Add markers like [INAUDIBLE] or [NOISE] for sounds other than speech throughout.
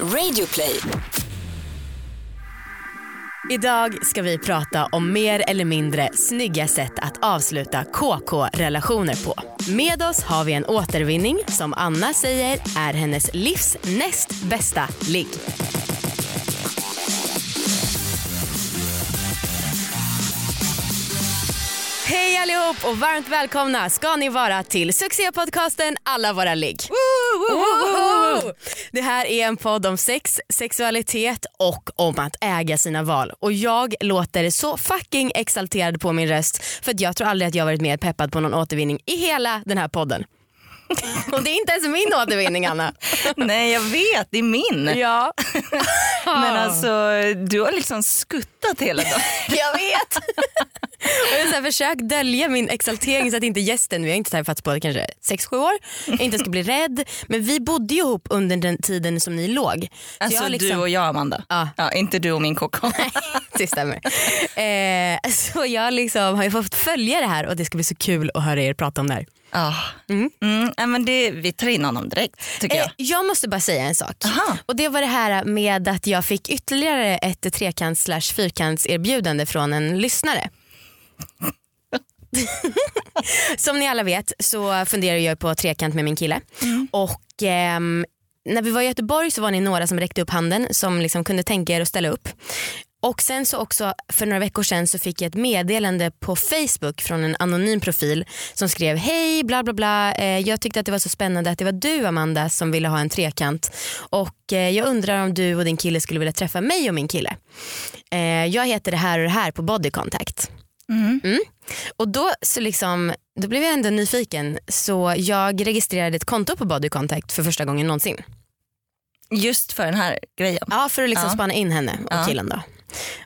Radioplay. Idag ska vi prata om mer eller mindre snygga sätt att avsluta KK-relationer på. Med oss har vi en återvinning som Anna säger är hennes livs näst bästa ligg. Hej allihop och varmt välkomna ska ni vara till succépodcasten Alla våra ligg. Det här är en podd om sex, sexualitet och om att äga sina val. Och jag låter så fucking exalterad på min röst för att jag tror aldrig att jag varit mer peppad på någon återvinning i hela den här podden. Och det är inte ens min återvinning Anna. Nej jag vet, det är min. Ja. [LAUGHS] Men alltså du har liksom skuttat hela dagen. [LAUGHS] Jag vet. Och jag har försökt dölja min exaltering så att inte gästen, vi har inte träffats på kanske 6-7 år, inte ska bli rädd. Men vi bodde ju ihop under den tiden som ni låg. Så Alltså jag liksom- du och jag Amanda. Ja. Ja, inte du och min KK. [LAUGHS] det stämmer. Eh, så jag liksom har ju fått följa det här och det ska bli så kul att höra er prata om det här. Ja. Mm. Mm, men det, vi tar in honom direkt tycker Eh, jag. jag måste bara säga en sak. Aha. Och Det var det här med att jag fick ytterligare ett trekants slash fyrkants erbjudande från en lyssnare. [LAUGHS] Som ni alla vet så funderar jag på trekant med min kille. Och ehm, när vi var i Göteborg så var ni några som räckte upp handen som liksom kunde tänka er att ställa upp. Och sen så också för några veckor sedan så fick jag ett meddelande på Facebook från en anonym profil som skrev hej bla bla bla eh, jag tyckte att det var så spännande att det var du Amanda som ville ha en trekant och eh, jag undrar om du och din kille skulle vilja träffa mig och min kille. Eh, jag heter det här och det här på Body Contact. Mm. Och då, så liksom, då blev jag ändå nyfiken så jag registrerade ett konto på Body Contact för första gången någonsin. Just för den här grejen. Ja för att liksom Ja. spana in henne och Ja. killen då.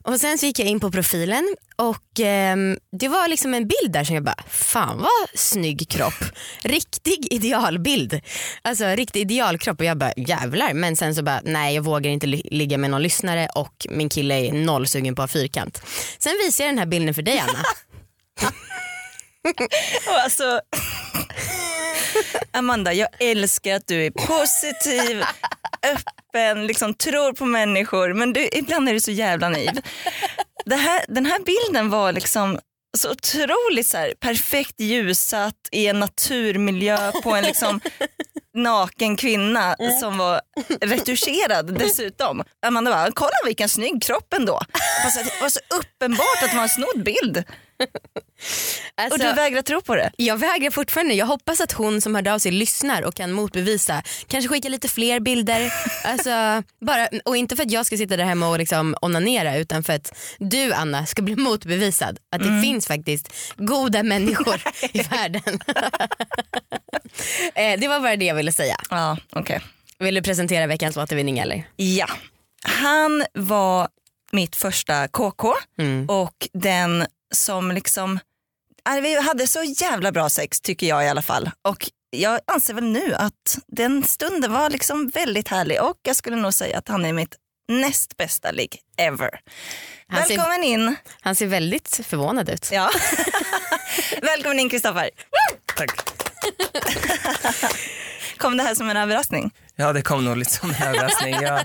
Och sen så gick jag in på profilen och ehm, det var liksom en bild där som jag bara, fan vad snygg kropp. [LAUGHS] Riktig idealbild. Alltså riktig idealkropp och jag bara jävlar men sen så bara nej jag vågar inte li- ligga med någon lyssnare och min kille är noll sugen på fyrkant. Sen visar jag den här bilden för dig Anna. [LAUGHS] [LAUGHS] Och alltså, Amanda, jag älskar att du är positiv, öppen, liksom tror på människor men du, ibland är du så jävla naiv. Här, den här bilden var liksom så otroligt så här, perfekt ljussatt i en naturmiljö på en liksom naken kvinna som var retuscherad dessutom. Amanda bara, kolla vilken snygg kropp ändå. Det var så uppenbart att det var en snodd bild [LAUGHS] Alltså, och du vägrar tro på det. Jag vägrar fortfarande. Jag hoppas att hon som hörde av sig lyssnar och kan motbevisa. Kanske skicka lite fler bilder. [LAUGHS] Alltså, bara, och inte för att jag ska sitta där hemma och liksom onanera utan för att du Anna ska bli motbevisad. Att det finns faktiskt goda människor [LAUGHS] i världen. eh, det var bara det jag ville säga. Ja, okej. Vill du presentera veckans återvinning eller? Ja, han var mitt första KK Mm. och den som liksom, äh, vi hade så jävla bra sex tycker jag i alla fall. Och jag anser väl nu att den stunden var liksom väldigt härlig och jag skulle nog säga att han är mitt näst bästa ligg ever. Han ser- Välkommen in. Han ser väldigt förvånad ut. Ja. [LAUGHS] Välkommen in Kristoffer. Tack. [LAUGHS] Kom det här som en överraskning? Ja det kom nog lite som en överraskning. Jag,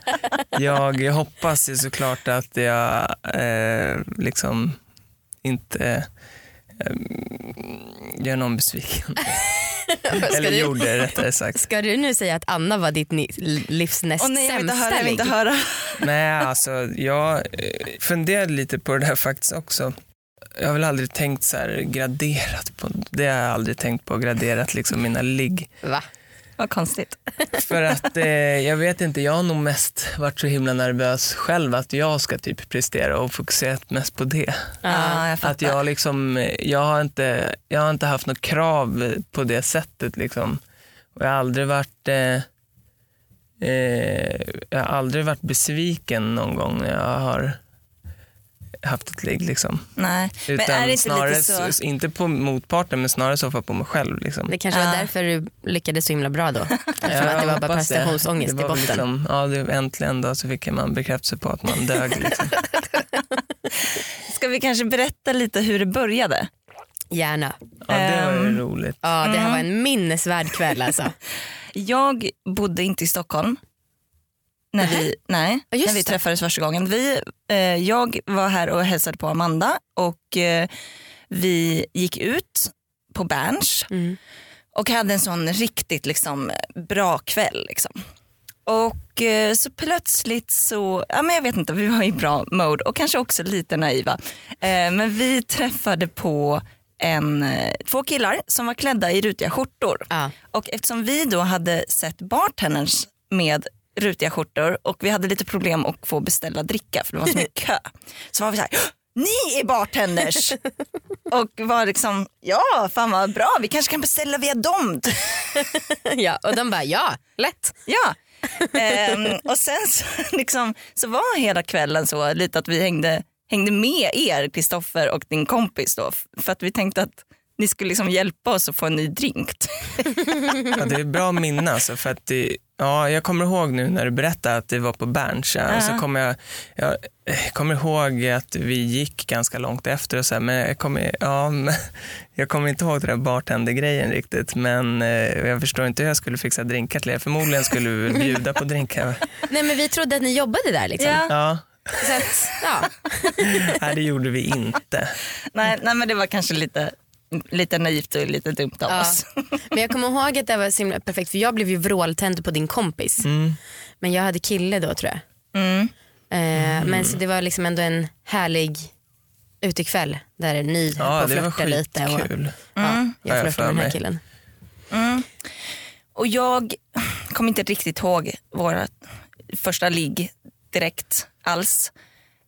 jag, jag hoppas ju såklart att jag eh, liksom inte eh, gör någon besviken. [LAUGHS] Eller du- gjorde rättare sagt. Ska du nu säga att Anna var ditt livs näst Åh nej jag vill inte sämsta höra, jag inte höra. [LAUGHS] Nej alltså jag eh, funderade lite på det här faktiskt också. Jag har väl aldrig tänkt så här graderat på, det har jag aldrig tänkt på, graderat liksom mina ligg. Va? Vad konstigt. [LAUGHS] För att eh, jag vet inte, jag har nog mest varit så himla nervös själv att jag ska typ prestera och fokuserat mest på det. Ja, jag fattar. Att jag liksom, jag har inte, jag har inte haft något krav på det sättet liksom. Och jag har aldrig varit, eh, eh, jag har aldrig varit besviken någon gång när jag har haft ett ligg liksom. Nej. Men Utan är det inte snarare, lite så... inte på motparten men snarare så på mig själv liksom. Det kanske var därför du lyckades så himla bra då. [LAUGHS] Eftersom att det var bara det. prestationsångest Det i var botten. Liksom, ja, det, äntligen då så fick man bekräftelse på att man dög. [LAUGHS] Liksom. Ska vi kanske berätta lite hur det började? Gärna. Ja, det var ju Ehm, roligt. Ja, det här var en minnesvärd kväll alltså. [LAUGHS] Jag bodde inte i Stockholm. När vi, nej, Ja, när vi det. träffades första gången. Vi, eh, jag var här och hälsade på Amanda och eh, vi gick ut på Berns Mm. och hade en sån riktigt liksom, bra kväll. Liksom. Och eh, så plötsligt så, ja men jag vet inte, vi var i bra mode och kanske också lite naiva. Eh, men vi träffade på en, eh, två killar som var klädda i rutiga skjortor. Ja. Och eftersom vi då hade sett bartenders med rutiga skjortor och vi hade lite problem att få beställa dricka för det var så mycket kö. Så var vi så här, ni är bartenders! [LAUGHS] och var liksom, ja fan vad bra, vi kanske kan beställa via dem. ja, och de bara ja, lätt. ja. Ehm, och sen så, [LAUGHS] liksom, så var hela kvällen så lite att vi hängde, hängde med er, Kristoffer och din kompis då, för att vi tänkte att ni skulle liksom hjälpa oss att få en ny drink. [LAUGHS] Ja, det är bra att minnas. För att det, ja, jag kommer ihåg nu när du berättade att det var på Berns. Ja, och så Ja. kommer jag, jag kommer ihåg att vi gick ganska långt efter. Och så här, men jag, kommer, ja, men, [LAUGHS] jag kommer inte ihåg den där bartendergrejen riktigt. Men eh, jag förstår inte hur jag skulle fixa drinkar till er. Förmodligen skulle vi väl bjuda på drinkar. [LAUGHS] Nej men vi trodde att ni jobbade där liksom. Ja. Ja, Så att, ja. nej, det gjorde vi inte. nej, nej men det var kanske lite, lite naivt och lite dumt av Ja. oss. [LAUGHS] Men jag kommer ihåg att det var så himla perfekt för jag blev ju vråltänd på din kompis. Mm. Men jag hade kille då tror jag. Mm. Eh, Men så det var liksom ändå en härlig utekväll där ni höll Ja, på det var att flörta lite. Och, skitkul. ja, jag jag flörtade med den här killen. Och jag kommer inte riktigt ihåg våra första ligg direkt alls.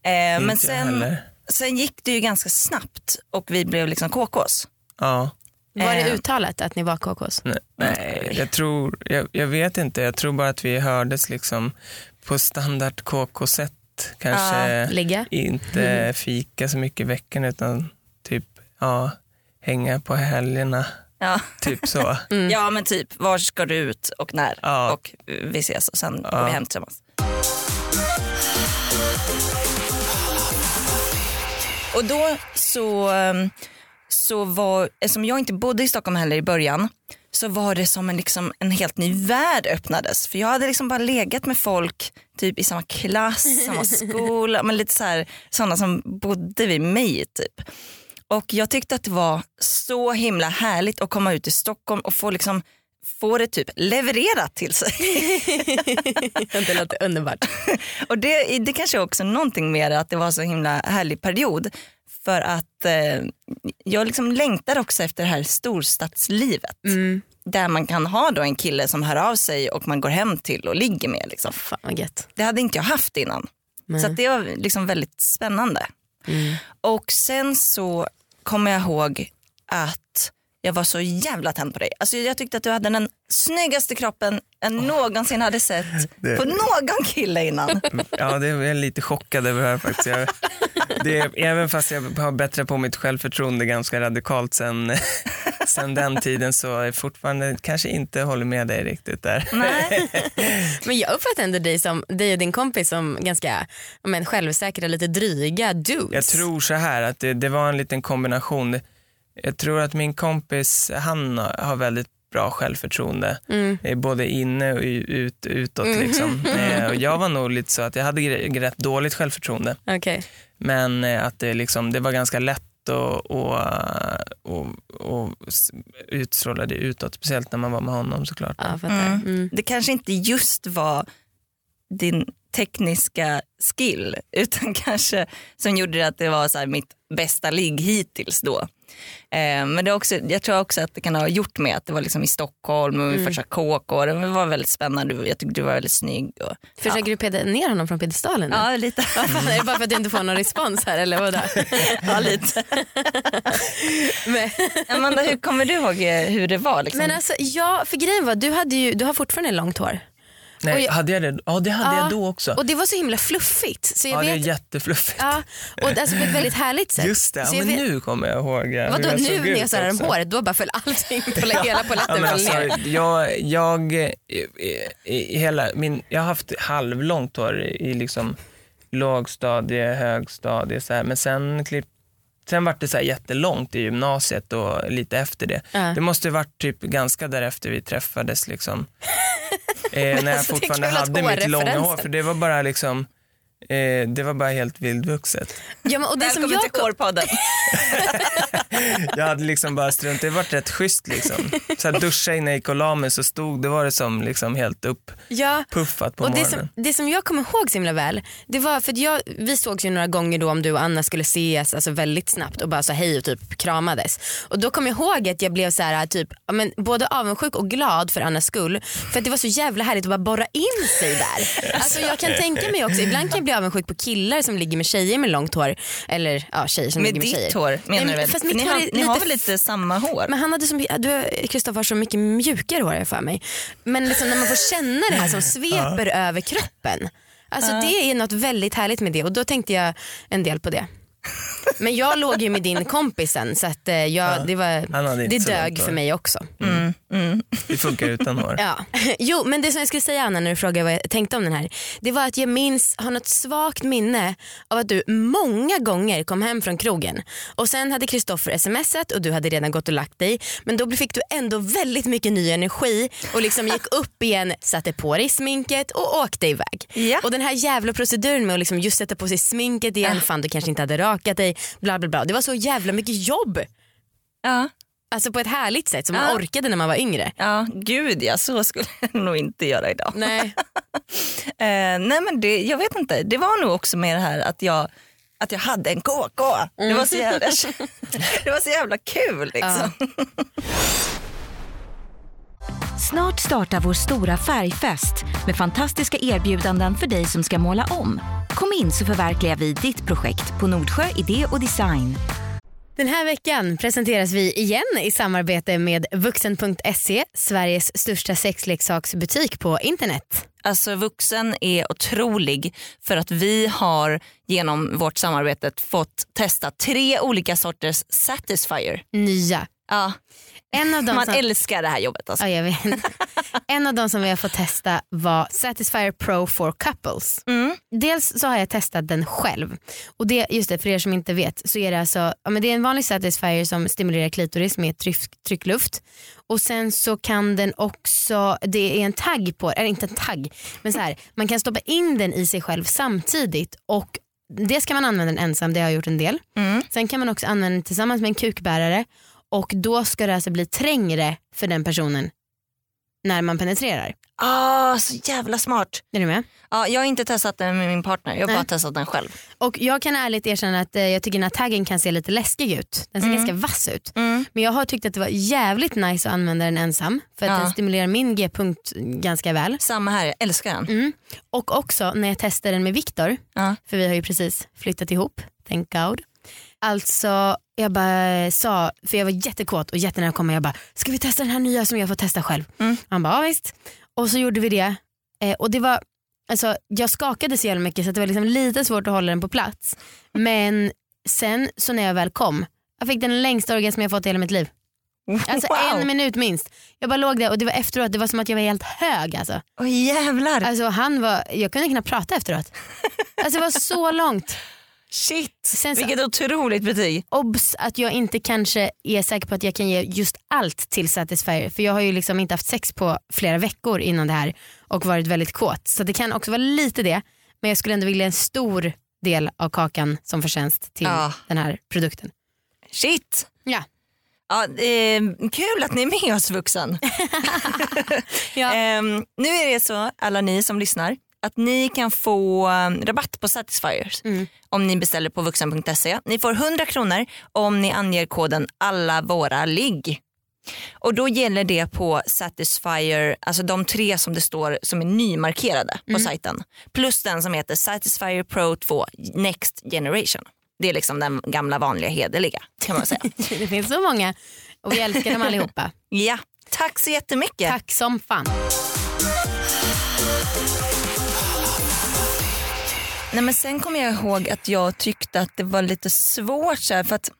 Eh, men sen, sen gick det ju ganska snabbt och vi blev liksom KKs. Ja. Var det Eh. uttalat att ni var KKs? Nej, nej jag, tror, jag, jag vet inte. Jag tror bara att vi hördes liksom på standard KK-sätt. Kanske Ligga? inte fika så mycket i veckan utan typ ja, hänga på helgerna. Ja. Typ så. [LAUGHS] ja men typ, var ska du ut och när? Ja. Och vi ses och sen går Ja. vi hem tillsammans. Och då så, ehm, så var, eftersom jag inte bodde i Stockholm heller i början, så var det som en, liksom, en helt ny värld öppnades. För jag hade liksom bara legat med folk typ i samma klass, samma [LAUGHS] skola, men lite så här, sådana som bodde vid mig typ. Och jag tyckte att det var så himla härligt att komma ut till Stockholm och få liksom få det typ levererat till sig. [LAUGHS] det låter underbart. [LAUGHS] Och det, det kanske är också någonting med det, att det var så himla härlig period. För att eh, jag liksom längtar också efter det här storstadslivet. Mm. Där man kan ha då en kille som hör av sig och man går hem till och ligger med. Liksom. Fan. Det hade inte jag haft innan. Nej. Så det var liksom väldigt spännande. Mm. Och sen så kommer jag ihåg att jag var så jävla tänd på dig. Alltså jag tyckte att du hade den snyggaste kroppen jag någonsin hade sett [LAUGHS] Det- på någon kille innan. Ja, det är jag lite chockad över det här faktiskt. Jag, det även fast jag har bättrat på mitt självförtroende ganska radikalt sen, [LAUGHS] sen den tiden så är jag fortfarande kanske inte håller med dig riktigt där. Nej. [LAUGHS] Men jag uppfattar ändå dig, som, dig och din kompis som ganska men, självsäkra, lite dryga dudes. Jag tror så här att det, det var en liten kombination. Jag tror att min kompis, han har väldigt bra självförtroende. Mm. Både inne och ut, utåt liksom. [LAUGHS] Eh, Och jag var nog lite så att jag hade rätt dåligt självförtroende. Okej. Men eh, att det, liksom, det var ganska lätt och, och, och, och utstrålade utåt. Speciellt när man var med honom såklart. Ja. Mm. Mm. Det kanske inte just var din tekniska skill [LAUGHS] utan kanske som gjorde att det var så här mitt bästa ligg hittills då. Eh, men det också, jag tror också att det kan ha gjort med att det var liksom i Stockholm och mm. första KK och det var väldigt spännande. Du- Jag tyckte du var väldigt snygg. Och, Försöker du peda ner honom från piedestalen ja, lite. [LAUGHS] Fan, är det bara för att du inte får någon respons här eller vadå? [LAUGHS] ja, lite. [LAUGHS] Men, Amanda, hur kommer du ihåg eh, hur det var? Liksom? men alltså, ja, för grejen var du, hade ju, du har fortfarande långt hår. Nej, jag- hade jag det? Ja, det hade Ja, jag då också. Och det var så himla fluffigt. Så jag ja, det är vet, jättefluffigt. ja, och alltså på ett väldigt härligt sätt. Just det, ja, men vet- nu kommer jag ihåg ja, hur Vadå jag nu när jag sa det om håret, då bara föll allting på [LAUGHS] hela Ja, polletten men föll ner. alltså, jag, jag, i, i, i hela min, jag har haft halvlångt hår i, liksom lågstadie, högstadie så här. men sen, klipp, sen vart det så här jättelångt i gymnasiet och lite efter det. Ja. Det måste ha varit typ ganska därefter vi träffades liksom. [LAUGHS] Eh, när jag Alltså, fortfarande hade mitt långa hår. För det var bara liksom eh, det var bara helt vildvuxet. Ja, men, och det som Välkommen jag till Kårpodden. [LAUGHS] Jag hade liksom bara strunt, det var rätt schysst liksom. Så här, duscha innan jag gick och la mig så stod, det var det som liksom helt upppuffat Ja, på och det morgonen. som, det som jag kommer ihåg så himla väl, det var för att jag, vi sågs ju några gånger då om du och Anna skulle ses alltså väldigt snabbt och bara så hej och typ kramades. Och då kommer jag ihåg att jag blev så här, typ, men, både avundsjuk och glad för Annas skull. För att det var så jävla härligt att bara borra in sig där. [LAUGHS] Alltså, jag kan tänka mig också, ibland kan jag bli avundsjuk på killar som ligger med tjejer med långt hår. Eller ja, tjejer som Med ligger med tjejer. ditt hår menar Nej, du men väl? fast För mitt ni hår har, är ni har väl lite samma hår? men han hade mycket- du Kristoffer har så mycket mjukare hår jag för mig. Men liksom när man får känna det här som sveper över kroppen. Alltså det är något väldigt härligt med det och då tänkte jag en del på det. Men jag låg ju med din kompisen så att eh, jag, det, var, Han hade inte det dög hår. för mig också. Det funkar utan hår. [LAUGHS] Ja. Jo men det som jag skulle säga Anna när du frågade vad jag tänkte om den här. Det var att jag minns, har något svagt minne av att du många gånger kom hem från krogen och sen hade Kristoffer smsat och du hade redan gått och lagt dig men då fick du ändå väldigt mycket ny energi och liksom gick [LAUGHS] upp igen, satte på dig sminket och åkte iväg. Ja. Och den här jävla proceduren med att liksom just sätta på sig sminket igen, fan du kanske inte hade rakat dig, bla bla bla. Det var så jävla mycket jobb. Ja. Alltså på ett härligt sätt som Ja. man orkade när man var yngre. ja, gud ja, så skulle [LAUGHS] jag nog inte göra idag. Nej. [LAUGHS] Eh, nej men det, jag vet inte, det var nog också med det här att jag, att jag hade en KK. Det, var så jävla, [LAUGHS] det var så jävla kul liksom. Snart startar vår stora färgfest med fantastiska erbjudanden för dig som ska måla om. Kom in så förverkligar vi ditt projekt på Nordsjö Idé och Design. Den här veckan presenteras vi igen i samarbete med vuxen.se, Sveriges största sexleksaksbutik på internet. Alltså vuxen är otrolig för att vi har genom vårt samarbete fått testa tre olika sorters Satisfyer. Nya. Ja, En av dem man som... älskar det här jobbet. Alltså. Ja. En av de som vi har fått testa var Satisfyer Pro for Couples. Mm. Dels så har jag testat den själv. Och det, just det, för er som inte vet så är det alltså, ja, men det är en vanlig Satisfyer som stimulerar klitoris med tryck, tryckluft. Och sen så kan den också, det är en tagg på, eller inte en tagg, men så här, man kan stoppa in den i sig själv samtidigt och det ska man använda den ensam, det har jag gjort en del. Mm. Sen kan man också använda den tillsammans med en kukbärare och då ska det alltså bli trängre för den personen när man penetrerar. Ah, så jävla smart. Är du med? Ja, jag har inte testat den med min partner, jag har Nej. bara testat den själv. Och jag kan ärligt erkänna att eh, jag tycker den här taggen kan se lite läskig ut. Den ser ganska vass ut. Mm. Men jag har tyckt att det var jävligt nice att använda den ensam för att Ja. den stimulerar min g-punkt ganska väl. Samma här, jag älskar den. Mm. Och också när jag testade den med Viktor, Ja. för vi har ju precis flyttat ihop, thank God. Alltså jag bara sa, för jag var jättekåt och jättenära att komma, jag bara ska vi testa den här nya som jag får testa själv? Mm. Han bara ja, visst. Och så gjorde vi det. Eh, och det var, alltså, jag skakade så jävla mycket så att det var liksom lite svårt att hålla den på plats. Men sen så när jag väl kom, jag fick den längsta orgasm jag fått i hela mitt liv. Alltså Wow. en minut minst. Jag bara låg där och det var efteråt, det var som att jag var helt hög alltså. Åh jävlar. Alltså han var, jag kunde knappt prata efteråt. Alltså det var så långt. Shit, Sen så- vilket otroligt betyg. Obs att jag inte kanske är säker på att jag kan ge just allt till Satisfyer. För jag har ju liksom inte haft sex på flera veckor innan det här och varit väldigt kåt. Så det kan också vara lite det. Men jag skulle ändå vilja en stor del av kakan som förtjänst till Ja. den här produkten. Shit. Ja. Ja, eh, kul att ni är med oss vuxen. [LAUGHS] Ja. Ehm, nu är det så, alla ni som lyssnar, att ni kan få eh, rabatt på Satisfyers Mm. om ni beställer på vuxen.se. Ni får 100 kronor om ni anger koden alla våra ligg. Och då gäller det på Satisfyer, alltså de tre som det står som är nymarkerade på sajten. Plus den som heter Satisfyer Pro 2 Next Generation. Det är liksom den gamla vanliga hederliga kan man säga. [LAUGHS] Det finns så många och vi älskar dem allihopa. [LAUGHS] ja, tack så jättemycket. Tack som fan. Nej, men sen kommer jag ihåg att jag tyckte att det var lite svårt så här, för att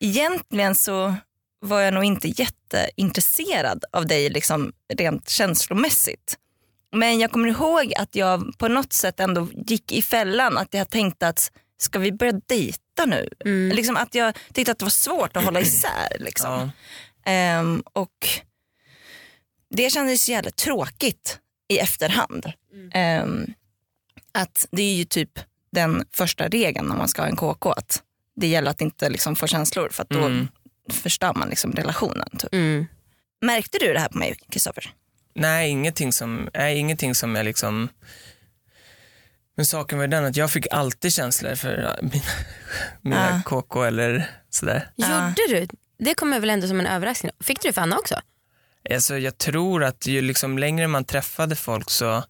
egentligen så var jag nog inte jätteintresserad av dig liksom, rent känslomässigt. Men jag kommer ihåg att jag på något sätt ändå gick i fällan att jag tänkte att ska vi börja dejta nu? Liksom att jag tyckte att det var svårt att hålla isär. [CLEARS THROAT] Liksom. Ja. Ehm, och det kändes jävligt tråkigt i efterhand. Ehm, att det är ju typ den första regeln om man ska ha en KK. Att det gäller att inte liksom få känslor för att då Mm. förstör man liksom relationen. Typ. Mm. Märkte du det här på mig Kristoffer? Nej, ingenting som, nej, ingenting som jag liksom... Men saken var ju den att jag fick alltid känslor för [LAUGHS] mina, mina Ah. KK eller sådär. Ja. Gjorde du? Det kommer väl ändå som en överraskning. Fick du det för Anna också? Alltså, jag tror att ju liksom längre man träffade folk så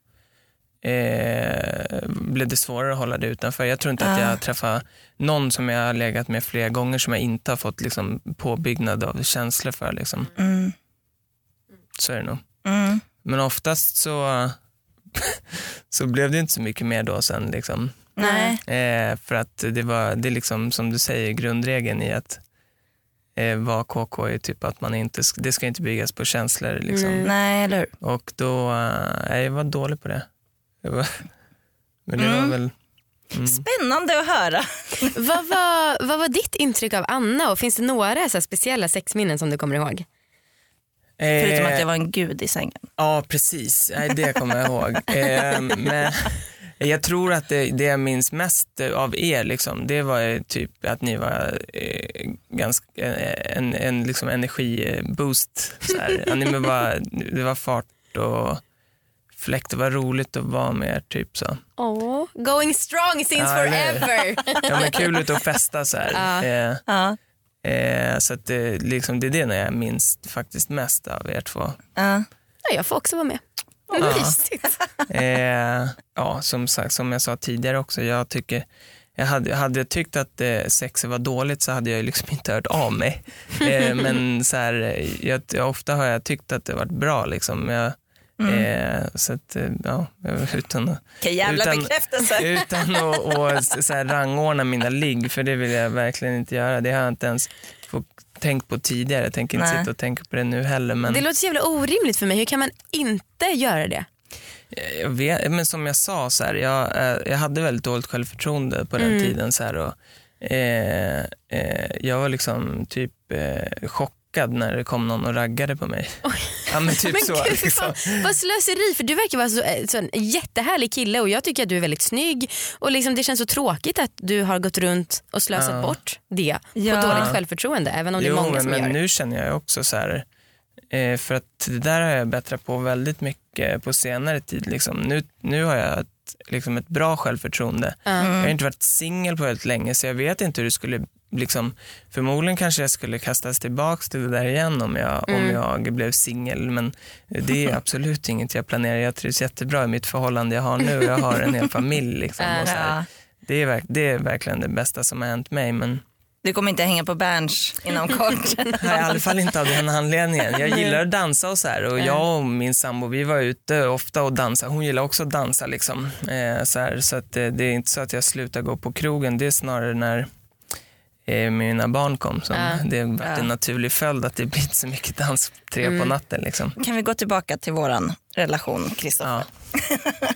eh, blev det svårare att hålla det utanför. Jag tror inte att Ah. jag har träffat någon som jag har legat med flera gånger som jag inte har fått liksom, påbyggnad av känslor för. Liksom. Mm. Så är det nog. Mm. Men oftast så, [LAUGHS] så blev det inte så mycket mer då sen. Liksom. Nej. Eh, för att det var, det är liksom som du säger grundregeln i att eh, vara KK är typ att man inte, det ska inte byggas på känslor. Liksom. Mm. Nej, eller hur? Och då, eh, jag var dålig på det. Men det var Mm. väl, mm. Spännande att höra. [LAUGHS] vad, var, vad var ditt intryck av Anna och finns det några så här speciella sexminnen som du kommer ihåg? Förutom Eh, att jag var en gud i sängen. Ja, precis. Det kommer jag ihåg. [LAUGHS] Eh, men jag tror att det, det jag minns mest av er, liksom, det var typ att ni var eh, ganska, eh, en, en liksom energiboost. Så här. Ja, ni men var, det var fart och fläkt. Det var roligt att vara med er. Typ så. Oh, going strong since hur? forever. [LAUGHS] Ja, men kul ut och festa så här. Ja. Eh, Ja. eh, så att det, liksom, det är det jag minns faktiskt mest av er två. Ja. ja, jag får också vara med. Ja. [LAUGHS] Mysigt. Eh, ja, som sagt, som jag sa tidigare också, jag tycker jag hade, hade jag tyckt att eh, sexet var dåligt så hade jag liksom inte hört av mig. [LAUGHS] Eh, men så här, jag, jag, ofta har jag tyckt att det varit bra. Liksom. Jag, eh, så att, eh, ja, utan att, jävla Utan- bekräftelse. [LAUGHS] utan att, att så här, rangordna mina ligg, för det vill jag verkligen inte göra. Det har jag inte ens fått tänkt på tidigare. Jag tänker inte Nej. sitta och tänka på det nu heller. Men... Det låter så jävla orimligt för mig. Hur kan man inte göra det? Jag vet, men som jag sa, så här, jag, eh, jag hade väldigt dåligt självförtroende på den Mm. tiden. Så här, och, eh, eh, jag var liksom typ eh, chockad när det kom någon och raggade på mig. Ja, men typ [LAUGHS] Men så. gud, liksom. vad, vad slöseri för du verkar vara så, eh, så en jättehärlig kille och jag tycker att du är väldigt snygg och liksom det känns så tråkigt att du har gått runt och slösat Ja. bort det Ja. på dåligt självförtroende även om det är Jo, många men, som men gör. nu känner jag också så här, eh, för att det där har jag bättrat på väldigt mycket på senare tid. Liksom. Nu, nu har jag ett, liksom ett bra självförtroende. Mm. Jag har inte varit singel på väldigt länge så jag vet inte hur det skulle liksom, förmodligen kanske jag skulle kastas tillbaks till det där igen om jag, om Mm. jag blev singel men det är absolut inget jag planerar. Jag trivs jättebra i mitt förhållande jag har nu. Jag har en hel familj liksom. Och så här. [LAUGHS] Det, är, det är verkligen det bästa som har hänt mig men Du kommer inte hänga på Berns inom kort. [LAUGHS] Nej, i alla fall inte av den anledningen. Jag gillar att dansa och så här och jag och min sambo vi var ute ofta och dansa. Hon gillar också att dansa liksom. Eh, så här, så att, eh, det är inte så att jag slutar gå på krogen. Det är snarare när eh, mina barn kom som Ja. det var Ja. en naturlig följd att det blir så mycket dans tre på natten liksom. Kan vi gå tillbaka till våran relation Kristoffer? Ja. [LAUGHS]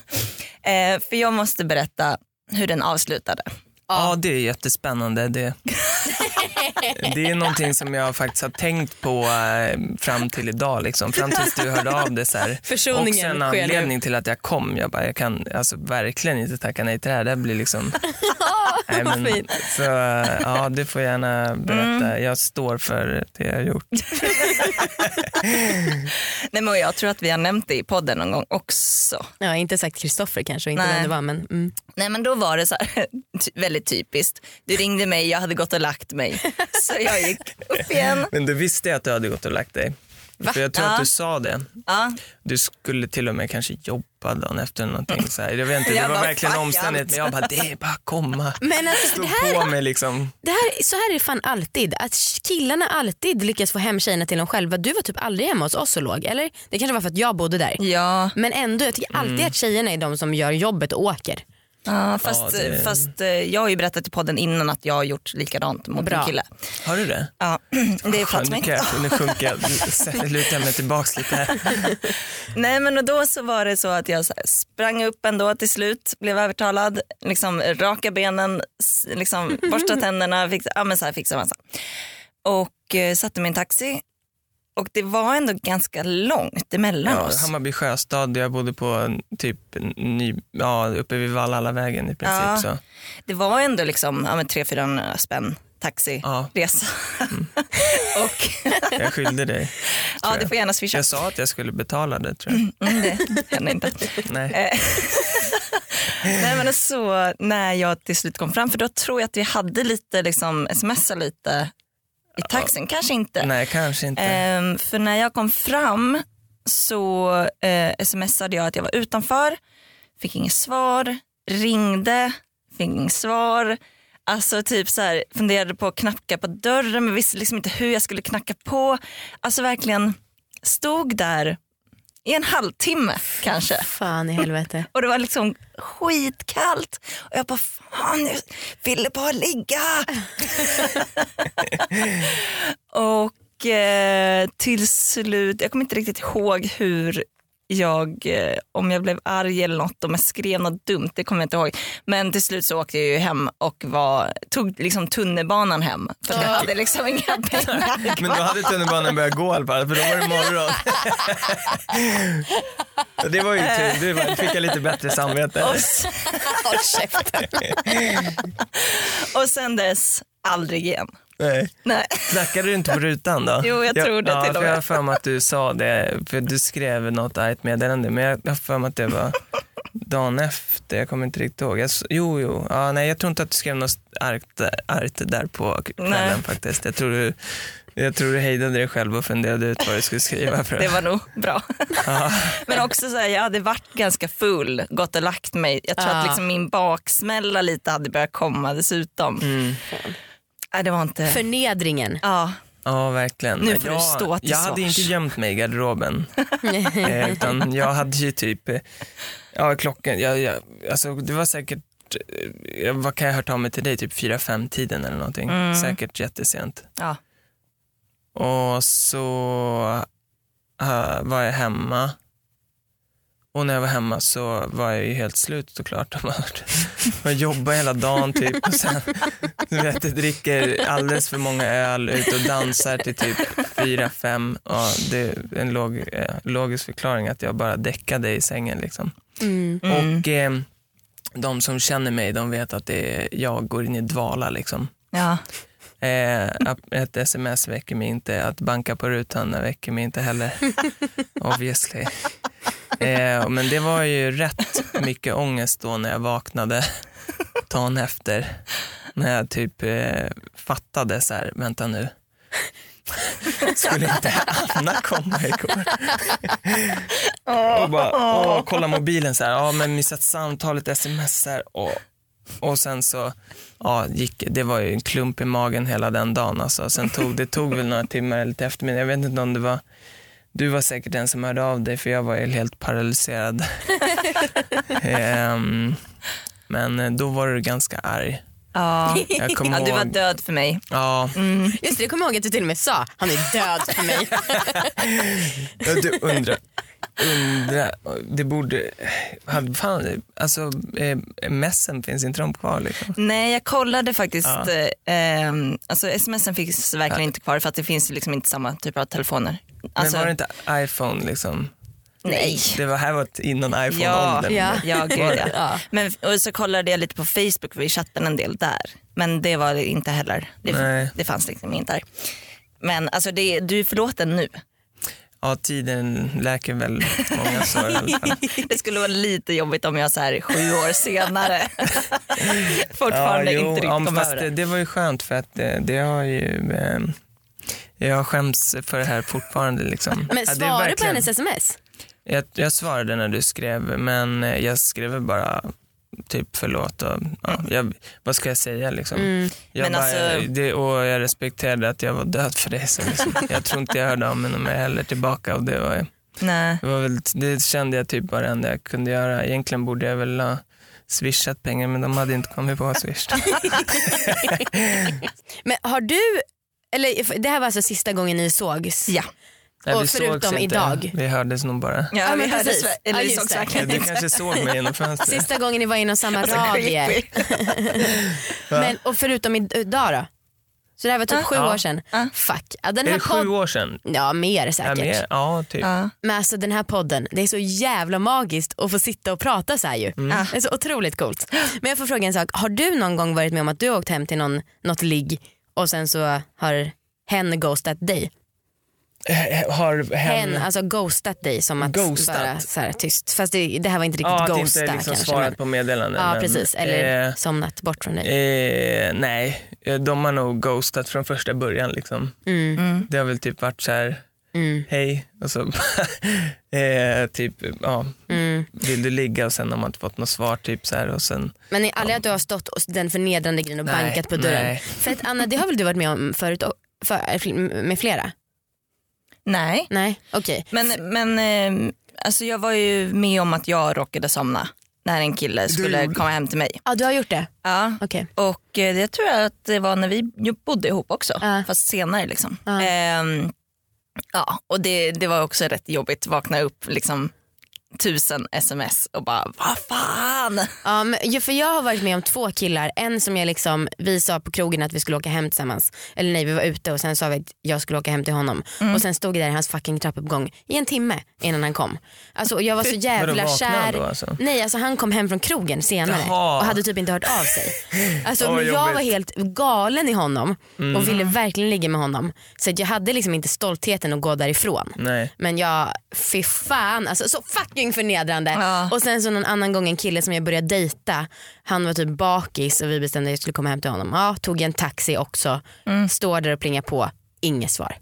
Eh, för jag måste berätta hur den avslutade. Ja, det är jättespännande. Det, det är någonting som jag faktiskt har tänkt på eh, fram till idag. Liksom. Fram tills du hörde av det. Så här. [LAUGHS] Försoningen Också en anledning till att jag kom. Jag, bara, jag kan alltså, verkligen inte tacka nej till det här. Det här blir liksom... [LAUGHS] nej, fint. så, ja, du får gärna berätta. Jag står för det jag har gjort. [LAUGHS] Nej, men jag tror att vi har nämnt det i podden någon gång också. Har inte sagt Kristoffer kanske inte Nej. vem det var men mm. Nej men då var det så här, väldigt typiskt. Du ringde mig, jag hade gått och lagt mig. Så jag gick upp igen. Men du visste att du hade gått och lagt dig. För jag tror Ja. att du sa det. Ja, Du skulle till och med kanske jobba dagen efter någonting. Så här. Jag vet inte, det Jag var bara, verkligen omständigt. Men jag bara, det är bara att komma. Men alltså, Stå det här, på mig liksom. det här, så här är det fan alltid. Att killarna alltid lyckas få hem tjejerna till dem själva. Du var typ aldrig hemma hos oss och låg eller? Det kanske var för att jag bodde där. ja, Men ändå, jag tycker alltid att tjejerna är de som gör jobbet och åker. Ja fast, Ja, det- fast eh, jag har ju berättat i podden innan att jag har gjort likadant mot Bra. en kille. Har du det? Ja, [CLEARS THROAT] det är för att nu, mig. sjunker jag, lutar mig tillbaks lite här. [LAUGHS] Nej men och då så var det så att jag sprang upp ändå till slut, blev övertalad, liksom raka benen, liksom borsta tänderna, fixa, ja, men så här, fixa massa. Och eh, satte min taxi och det var ändå ganska långt emellan Ja, oss. Hammarby sjöstad, jag bodde på typ ny, ja, uppe vid Valhallavägen i princip. Ja. Så. Det var ändå liksom ja, men tre, fyra spänn taxiresa. Ja, [LAUGHS] och jag skyllde dig. [LAUGHS] ja, du får gärna swisha. Jag sa att jag skulle betala det tror jag. Mm, det hände inte. [LAUGHS] Nej. Eh, Nej men så när jag till slut kom fram, för då tror jag att vi hade lite liksom smsa lite i taxin, kanske inte. Nej, kanske inte. Ehm, för när jag kom fram så eh, smsade jag att jag var utanför, fick inget svar, ringde, fick inget svar. Alltså typ så här, funderade på att knacka på dörren men visste liksom inte hur jag skulle knacka på. Alltså verkligen stod där i en halvtimme kanske. Fan i helvete. [LAUGHS] Och det var liksom skitkallt. Och jag bara, fan ville bara ligga. [LAUGHS] [LAUGHS] och eh, till slut, jag kommer inte riktigt ihåg hur jag, eh, om jag blev arg eller något, om jag skrev något dumt, det kommer jag inte ihåg. Men till slut så åkte jag ju hem och var, tog liksom tunnelbanan hem. För jag hade liksom inga [LAUGHS] pengar Men då hade tunnelbanan börjat gå i alla fall, för då var det morgon. [LAUGHS] Det var ju tur, du var- fick jag lite bättre samvete. [LAUGHS] Håll käften. och sen dess, aldrig igen. Nej. Nej. Knackade du inte på rutan då? Jo, jag tror det ja, till och för med. Jag har för mig att du sa det, för du skrev något argt meddelande, men jag har för mig att det var dagen efter, jag kommer inte riktigt ihåg. Jag, jo, jo, ja, nej jag tror inte att du skrev något argt, argt där på kvällen Nej. faktiskt. Jag tror, du, jag tror du hejdade dig själv och funderade ut vad du skulle skriva. För Det var nog bra. Ja. Men också så här, jag hade varit ganska full, gått och lagt mig. Jag tror Ah. att liksom min baksmälla lite hade börjat komma dessutom. Mm. Nej, det var inte... Förnedringen. Ja, Ja, verkligen. Nu får du jag, stå till Jag hade inte gömt mig i garderoben. [LAUGHS] eh, utan jag hade ju typ, eh, ja klockan, jag, jag, alltså det var säkert, eh, vad kan jag ha hört av mig till dig, typ 4-5 tiden eller någonting. Mm. Säkert jättesent. ja. Och så eh, var jag hemma. Och när jag var hemma så var jag ju helt slut såklart. Jag jobbade hela dagen typ och sen du vet, jag dricker alldeles för många öl, ut och dansar till typ fyra fem Ja, det är en log, eh, logisk förklaring att jag bara däckade i sängen. Liksom. Mm. Mm. Och eh, de som känner mig de vet att det är, jag går in i dvala. Liksom. ja. Eh, ett sms väcker mig inte, att banka på rutan väcker mig inte heller. [LAUGHS] Obviously. Eh, men det var ju rätt mycket ångest då när jag vaknade dagen efter. När jag typ eh, fattade så här, vänta nu. Skulle inte Anna komma igår? och bara åh, kolla mobilen så här, ja men missat samtalet, smsar och, och sen så ja, gick, det var ju en klump i magen hela den dagen. Alltså. Sen tog, det tog väl några timmar lite eftermiddag. Jag vet inte om det var, du var säkert den som hörde av dig för jag var ju helt paralyserad. [LAUGHS] Ehm, men eh, då var du ganska arg. Ja. Jag [LAUGHS] ja, du var död för mig. ja, Just det, jag kommer ihåg att du till och med sa han är död för mig. [LAUGHS] Ja, Du undrar, undrar, det borde, fan, alltså eh, messen finns inte de kvar liksom? Nej, jag kollade faktiskt. Ja. Eh, ehm, alltså smsen finns verkligen Ja. inte kvar för att det finns liksom inte samma typ av telefoner. Alltså, Men var det inte iPhone liksom? Nej. Det var här var innan iPhone-åldern. ja. ja, gud ja. det? Ja. Men, och så kollade jag lite på Facebook för vi chattade en del där. Men det var det inte heller. Det, Nej. det fanns liksom inte där. Men alltså det, du är förlåten nu. Ja, tiden läker väl många sår i alla fall. Det skulle vara lite jobbigt om jag så här sju år senare [LAUGHS] fortfarande jo, inte riktigt ja, kom över det, det. var ju skönt för att det, det har ju, eh, jag skäms för det här fortfarande. Liksom. Men Ja, det är svarade på verkligen- hennes sms? Jag, jag svarade när du skrev, men jag skrev bara typ förlåt och ja, jag, vad ska jag säga liksom. Mm. Jag, Men bara, alltså- det, och jag respekterade att jag var död för dig. Så liksom, jag tror inte jag hörde av mig mer heller tillbaka och det var, Nej. det var väl, det kände jag typ var det enda jag kunde göra. Egentligen borde jag väl ha swishat pengar men de hade inte kommit på swish. [LAUGHS] Men har du, eller det här var alltså sista gången ni sågs? Ja. Nej, Och förutom inte. idag. Vi hördes nog bara. Ja, Ja, vi men hördes, eller Ja, sågs det. verkligen Du kanske såg mig genom [LAUGHS] fönstret. Sista gången ni var inom samma Alltså, radie. [LAUGHS] Men, och förutom idag då? Så det här var typ Ja. sju Ja. år sedan. Ja. Fuck. Ja, den Är här det sju år sedan? Ja mer Ja, säkert. mer, ja typ. Ja. Men alltså den här podden, det är så jävla magiskt att få sitta och prata så här ju. Mm. Det är så otroligt coolt. Men jag får fråga en sak, har du någon gång varit med om att du har åkt hem till någon, något ligg och sen så har hen ghostat dig? Eh, Har hen... Hen, alltså ghostat dig som att Ghostat? bara så här tyst. Fast det, det här var inte riktigt ja, att ghosta inte liksom kanske. svarat Men, på meddelanden. ja men, precis, eller eh, somnat bort från dig. Eh, nej, Eh, de har nog ghostat från första början. Liksom. Mm. Det har väl typ varit så här, Mm. hej och så [LAUGHS] eh, typ, ja, Mm. vill du ligga och sen har man inte fått något svar typ så här och sen, Men är aldrig att du har stått och den förnedrande grejen och Nej, bankat på dörren? nej. För att Anna, det har väl du varit med om förut och- för, med flera? Nej, Nej, okej. men, men eh, alltså jag var ju med om att jag råkade somna när en kille skulle komma hem till mig. Ja du har gjort det? Ja. Okej. Och eh, det tror jag att det var när vi bodde ihop också, Ja. fast senare. Liksom. Ja. Ehm, ja, och det, det var också rätt jobbigt, vakna upp liksom tusen sms och bara vad fan. Ja, men, ju- för jag har varit med om två killar. En som jag liksom, vi sa på krogen att vi skulle åka hem tillsammans. Eller nej vi var ute och sen sa vi att jag skulle åka hem till honom. Mm. Och sen stod jag där i hans fucking trappuppgång i en timme innan han kom. Alltså, jag var så [LAUGHS] jävla kär. då, alltså? Nej alltså han kom hem från krogen senare Jaha. och hade typ inte hört av sig. [LAUGHS] Alltså, Åh, men jag var jobbigt. Mm. helt galen i honom och ville verkligen ligga med honom. Så att jag hade liksom inte stoltheten att gå därifrån. nej. Men jag, fy fan, alltså så fucking förnedrande. Ja. Och sen så någon annan gång en kille som jag började dejta, han var typ bakis och vi bestämde att jag skulle komma hem till honom. Ja, tog en taxi också, står där och plingar på, inget svar.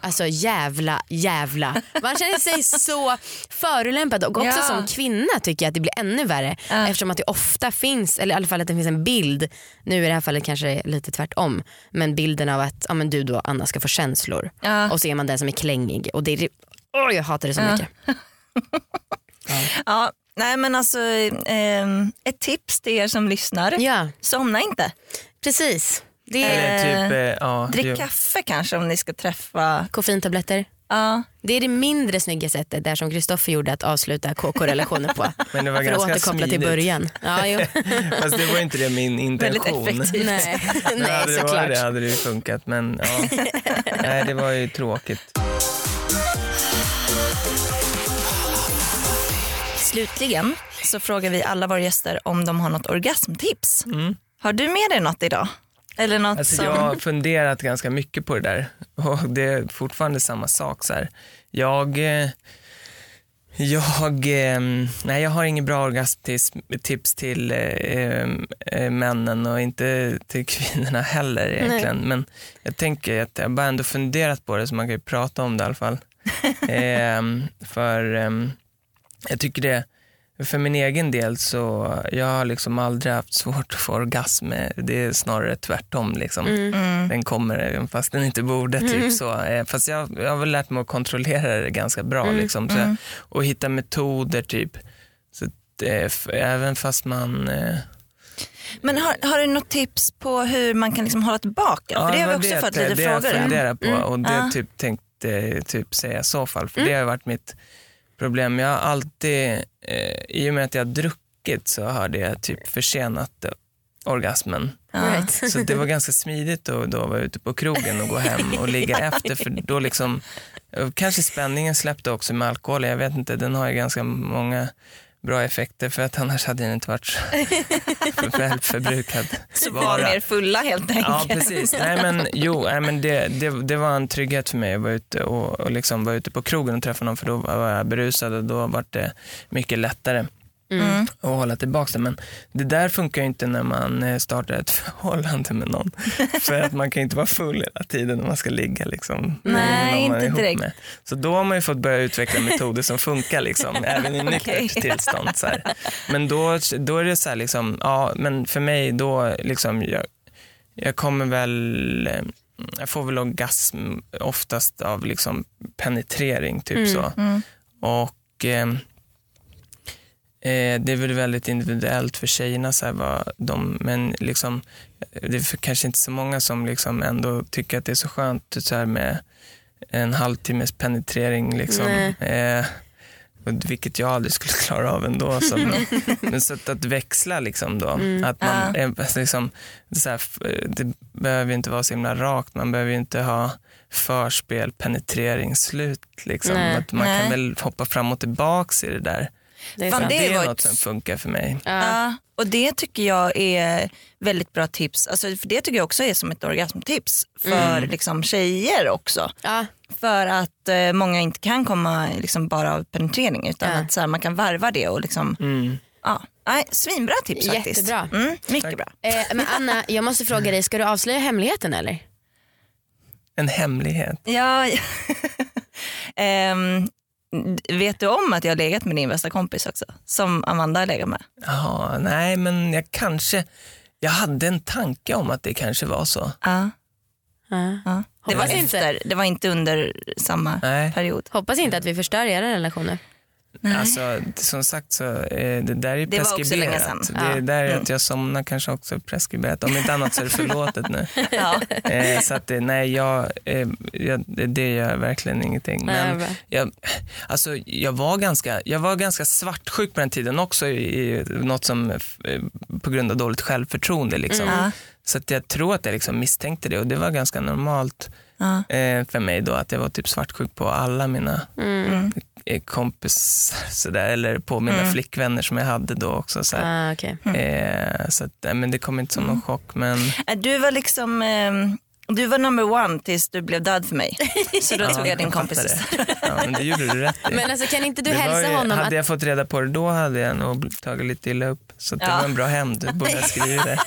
Alltså jävla, jävla. Man känner sig [LAUGHS] så förolämpad och också Ja. som kvinna tycker jag att det blir ännu värre eftersom att det ofta finns, eller i alla fall att det finns en bild, nu i det här fallet kanske det är lite tvärtom, men bilden av att ja, men du då Anna ska få känslor Ja. och så är man den som är klängig och det är, åh, jag hatar det så Ja. mycket. [LAUGHS] Ja, nej men alltså ehm, ett tips till er som lyssnar, Ja, somna inte. precis. Det är typ, eh, ja, Drick ju- kaffe kanske om ni ska träffa. koffeintabletter. Ja. Det är det mindre snygga sättet där som Kristoffer gjorde att avsluta KK-relationer på. [LAUGHS] Men det var För att återkoppla till smidigt. början. Ja, jo. [LAUGHS] Fast det var inte det min intention. effektivt. Nej, [LAUGHS] Nej hade det såklart. det hade det ju funkat men ja. Nej det var ju tråkigt. Slutligen så frågar vi alla våra gäster om de har något orgasmtips. Mm. Har du med dig något idag? Eller något Alltså som... jag har funderat ganska mycket på det där och det är fortfarande samma sak. Så här. Jag, eh, jag, eh, nej, jag har inget bra orgasmtips tips till eh, männen och inte till [LAUGHS] kvinnorna heller egentligen. Men jag tänker att jag bara ändå funderat på det så man kan ju prata om det i alla fall. [LAUGHS] eh, för eh, jag tycker det för min egen del så jag har liksom aldrig haft svårt att få orgasm. Det är snarare tvärtom. Liksom. Mm. Den kommer även fast den inte borde. Typ så. Eh, Fast jag, jag har väl lärt mig att kontrollera det ganska bra. Liksom. Så, Mm. Och hitta metoder typ. Så att, eh, även fast man... Eh, Men har, har du något tips på hur man kan liksom hålla tillbaka? För det har vi också fått det, lite det jag frågor om. funderar på och det Ja. typ tänkte jag typ säga i så fall. För Mm. det har varit mitt problem. Jag har alltid, eh, i och med att jag har druckit så har det typ försenat orgasmen. Right. Så det var ganska smidigt att då vara ute på krogen och gå hem och ligga [LAUGHS] efter för då liksom kanske spänningen släppte också med alkohol. Jag vet inte, den har ju ganska många bra effekter för att annars hade den inte varit så [LAUGHS] för- väl förbrukad. Så var mer fulla helt enkelt. Ja precis. Nej, men, jo, nej, men det, det, det var en trygghet för mig att vara ute, och, och liksom vara ute på krogen och träffa någon för då var jag berusad och då var det mycket lättare Mm. att hålla tillbaka det. Men det där funkar ju inte när man eh, startar ett [LAUGHS] förhållande med någon. [LAUGHS] för att man kan ju inte vara full hela tiden när man ska ligga. Liksom, Nej, inte direkt. Med. Så då har man ju fått börja utveckla metoder som funkar liksom, [LAUGHS] även i nyktert Okej. tillstånd. Så här. Men då, då är det så här, liksom, ja, men för mig då, liksom, jag, jag kommer väl, eh, jag får väl orgasm oftast av liksom penetrering, typ Mm. så. Mm. Och eh, eh, det är väl väldigt individuellt för tjejerna, så här, vad de, men liksom, det är kanske inte så många som liksom ändå tycker att det är så skönt så här, med en halvtimmes penetrering. Liksom. Eh, Vilket jag aldrig skulle [LAUGHS] klara av ändå. Så, [LAUGHS] men, så att, att växla liksom då. Att man, är, liksom, så här, f- det behöver inte vara så himla rakt. Man behöver inte ha förspel, penetrering, slut. Liksom. Nej. Att man Nej. kan väl hoppa fram och tillbaks i det där. Det är Fan, det är var något som funkar för mig. Ja. Ja, och det tycker jag är väldigt bra tips. Alltså, för det tycker jag också är som ett orgasmtips för liksom, tjejer också. Ja. För att eh, många inte kan komma liksom, bara av penetrering utan Ja. att så här, man kan varva det och liksom, Mm. ja. Nej, svinbra tips faktiskt. Jättebra. Mm, mycket Tack. bra. Eh, men Anna, jag måste fråga dig, ska du avslöja hemligheten eller? En hemlighet. Ja, [LAUGHS] Ehm, vet du om att jag har legat med din bästa kompis också? Som Amanda har legat med. Jaha, nej men jag kanske, jag hade en tanke om att det kanske var så. Ja. Ja. ja. Det, var efter, det var inte under samma Nej. period. Hoppas inte att vi förstör era relationer. Nej. Alltså, som sagt så eh, det där är ju Det var också preskriberat. länge sedan. Det Ja. där är att jag somnar kanske också preskriberat. Om inte annat så är det förlåtet nu. [LAUGHS] Ja. Eh, så att det, nej, jag, eh, jag, det- det gör verkligen ingenting. Men jag, alltså, jag, var ganska, jag var ganska svartsjuk på den tiden också i, i något som eh, på grund av dåligt självförtroende. Liksom. Ja. Så att jag tror att jag liksom misstänkte det och det var ganska normalt eh, för mig då att jag var typ svartsjuk på alla mina Mm. Eh, kompisar sådär, eller på mina flickvänner som jag hade då också. Så. Ah, okej. eh, så att, men det kom inte som någon chock. Men Äh, Du var liksom ehm, du var number one tills du blev död för mig. [LAUGHS] Så då tog jag din kompis ja, men det gjorde du rätt i. [LAUGHS] Men alltså kan inte du Det hälsa ju- honom hade att... jag fått reda på det då hade jag nog tagit lite illa upp. Så det Ja. var en bra hämnd. Du borde ha skrivit det. [LAUGHS]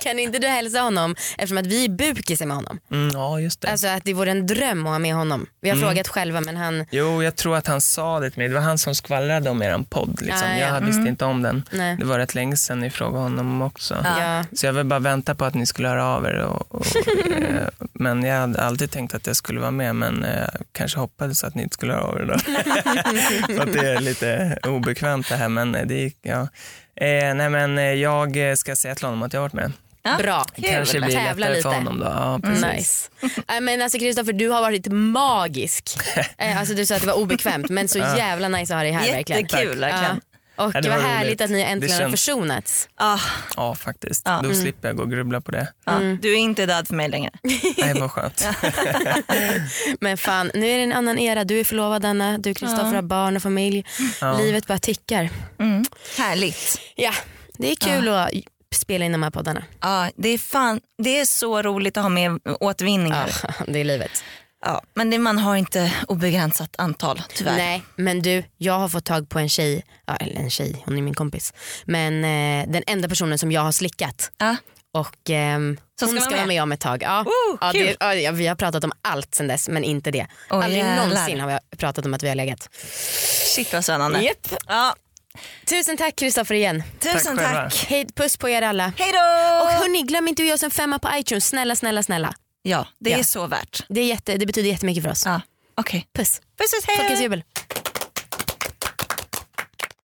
kan inte du hälsa honom eftersom att vi är bukisar med honom? Mm, ja, just det. Alltså att det vore en dröm att ha med honom. Vi har Mm. frågat själva men han... Jo, jag tror att han sa det till mig. Det var han som skvallrade om eran podd. Liksom. Ah, ja. Jag visste inte om den. Nej. Det var rätt länge sedan ni frågade honom också. Ja. Så jag vill bara vänta på att ni skulle höra av er. Och, och, eh, men jag hade alltid tänkt att jag skulle vara med men eh, kanske hoppades att ni inte skulle höra av er då. [LAUGHS] För att det är lite obekvämt det här men det gick, ja. Eh, nej men eh, jag eh, ska säga till honom att jag har varit med. Ja. Bra. kanske blir Tävla lättare lite. för honom då. Ja, precis. Nice. Nej, [LAUGHS] men alltså Kristoffer du har varit magisk. [LAUGHS] Eh, alltså du sa att det var obekvämt men så jävla nice att ha dig här verkligen. Jättekul verkligen. Ja. Och Ja, det vad var härligt roligt. att ni äntligen har känns- försonats. Ah, Ja, faktiskt. Ja. Då slipper jag gå och grubbla på det. ja. Du är inte död för mig längre. [LAUGHS] Nej, vad skönt. [LAUGHS] Men fan, nu är det en annan era. Du är förlovad Anna, du Kristoffer har barn och familj. Livet bara tickar. Mm. Härligt. Ja, det är kul att spela in de här poddarna. Ja, det, är fan, det är så roligt att ha med återvinningar. Ja, [LAUGHS] det är livet. Ja, men det, man har inte obegränsat antal tyvärr. Nej men du, jag har fått tag på en tjej, ja, eller en tjej, hon är min kompis. Men eh, den enda personen som jag har slickat. Ja. Och Som hon ska ska vara vara med om ett tag. Ja. Woo, ja, det, ja, vi har pratat om allt sen dess men inte det. Åh, Aldrig jävlar. någonsin har vi pratat om att vi har legat. Shit vad spännande. Japp. Ja, Tusen tack Kristoffer igen. tusen Tack tack. Hej, puss på er alla. Hej då! Och hörni, glöm inte att ge oss en femma på iTunes. Snälla, snälla, snälla. Ja, det Ja. är så värt. Det, är jätte, det betyder jättemycket för oss. Ja. Okej. Puss. Puss puss, hej Folkets jubel.